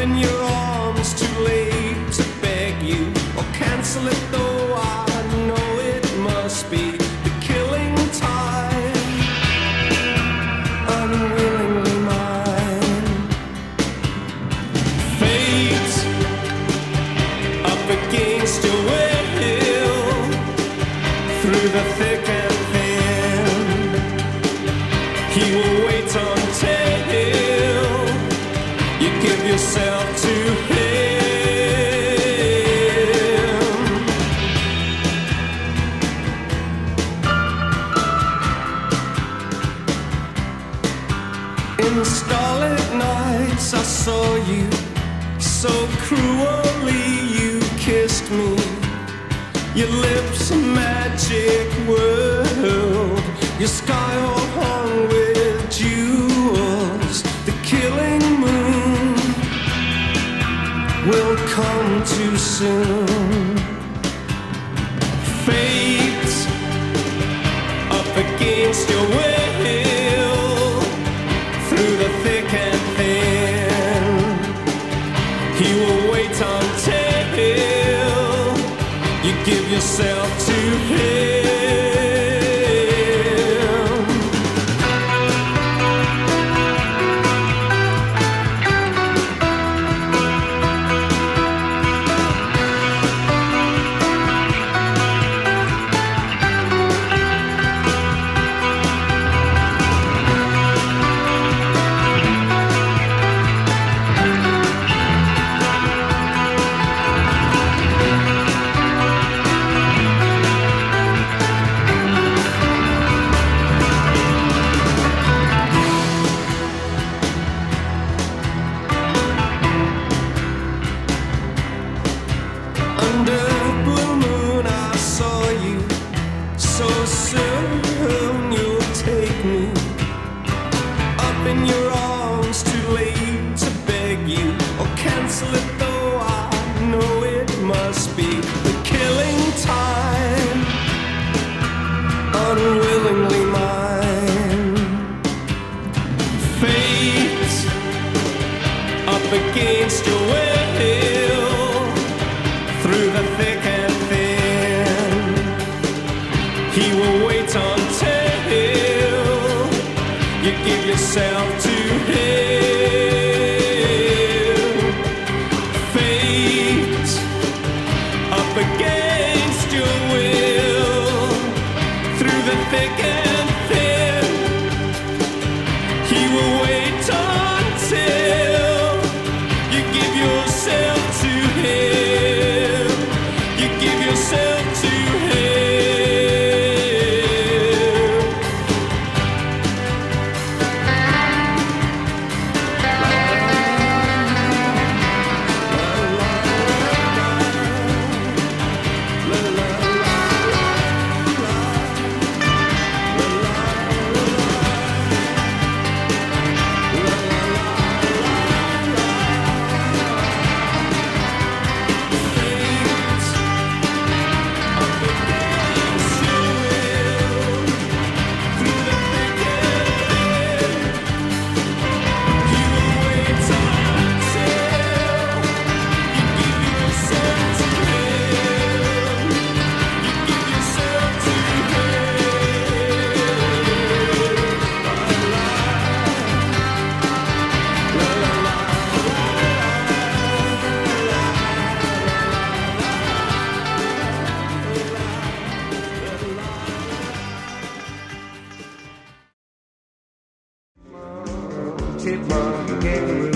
in your arms too late to beg you. Or cancel it though I know it must be the killing time. Unwillingly mine. Fate up against your will. Through the thick and thin. He will wait on In starlit nights, I saw you so cruelly. You kissed me. Your lips a magic world. Your sky all hung with jewels. The killing moon will come too soon. He will wait until you give yourself to him. In your arms. Too late to beg you or cancel it, though I know it must be the killing time. Unwillingly give yourself to him. Fate up against your will through the thick and thin. He will wait until you give yourself to him. chipmunk game.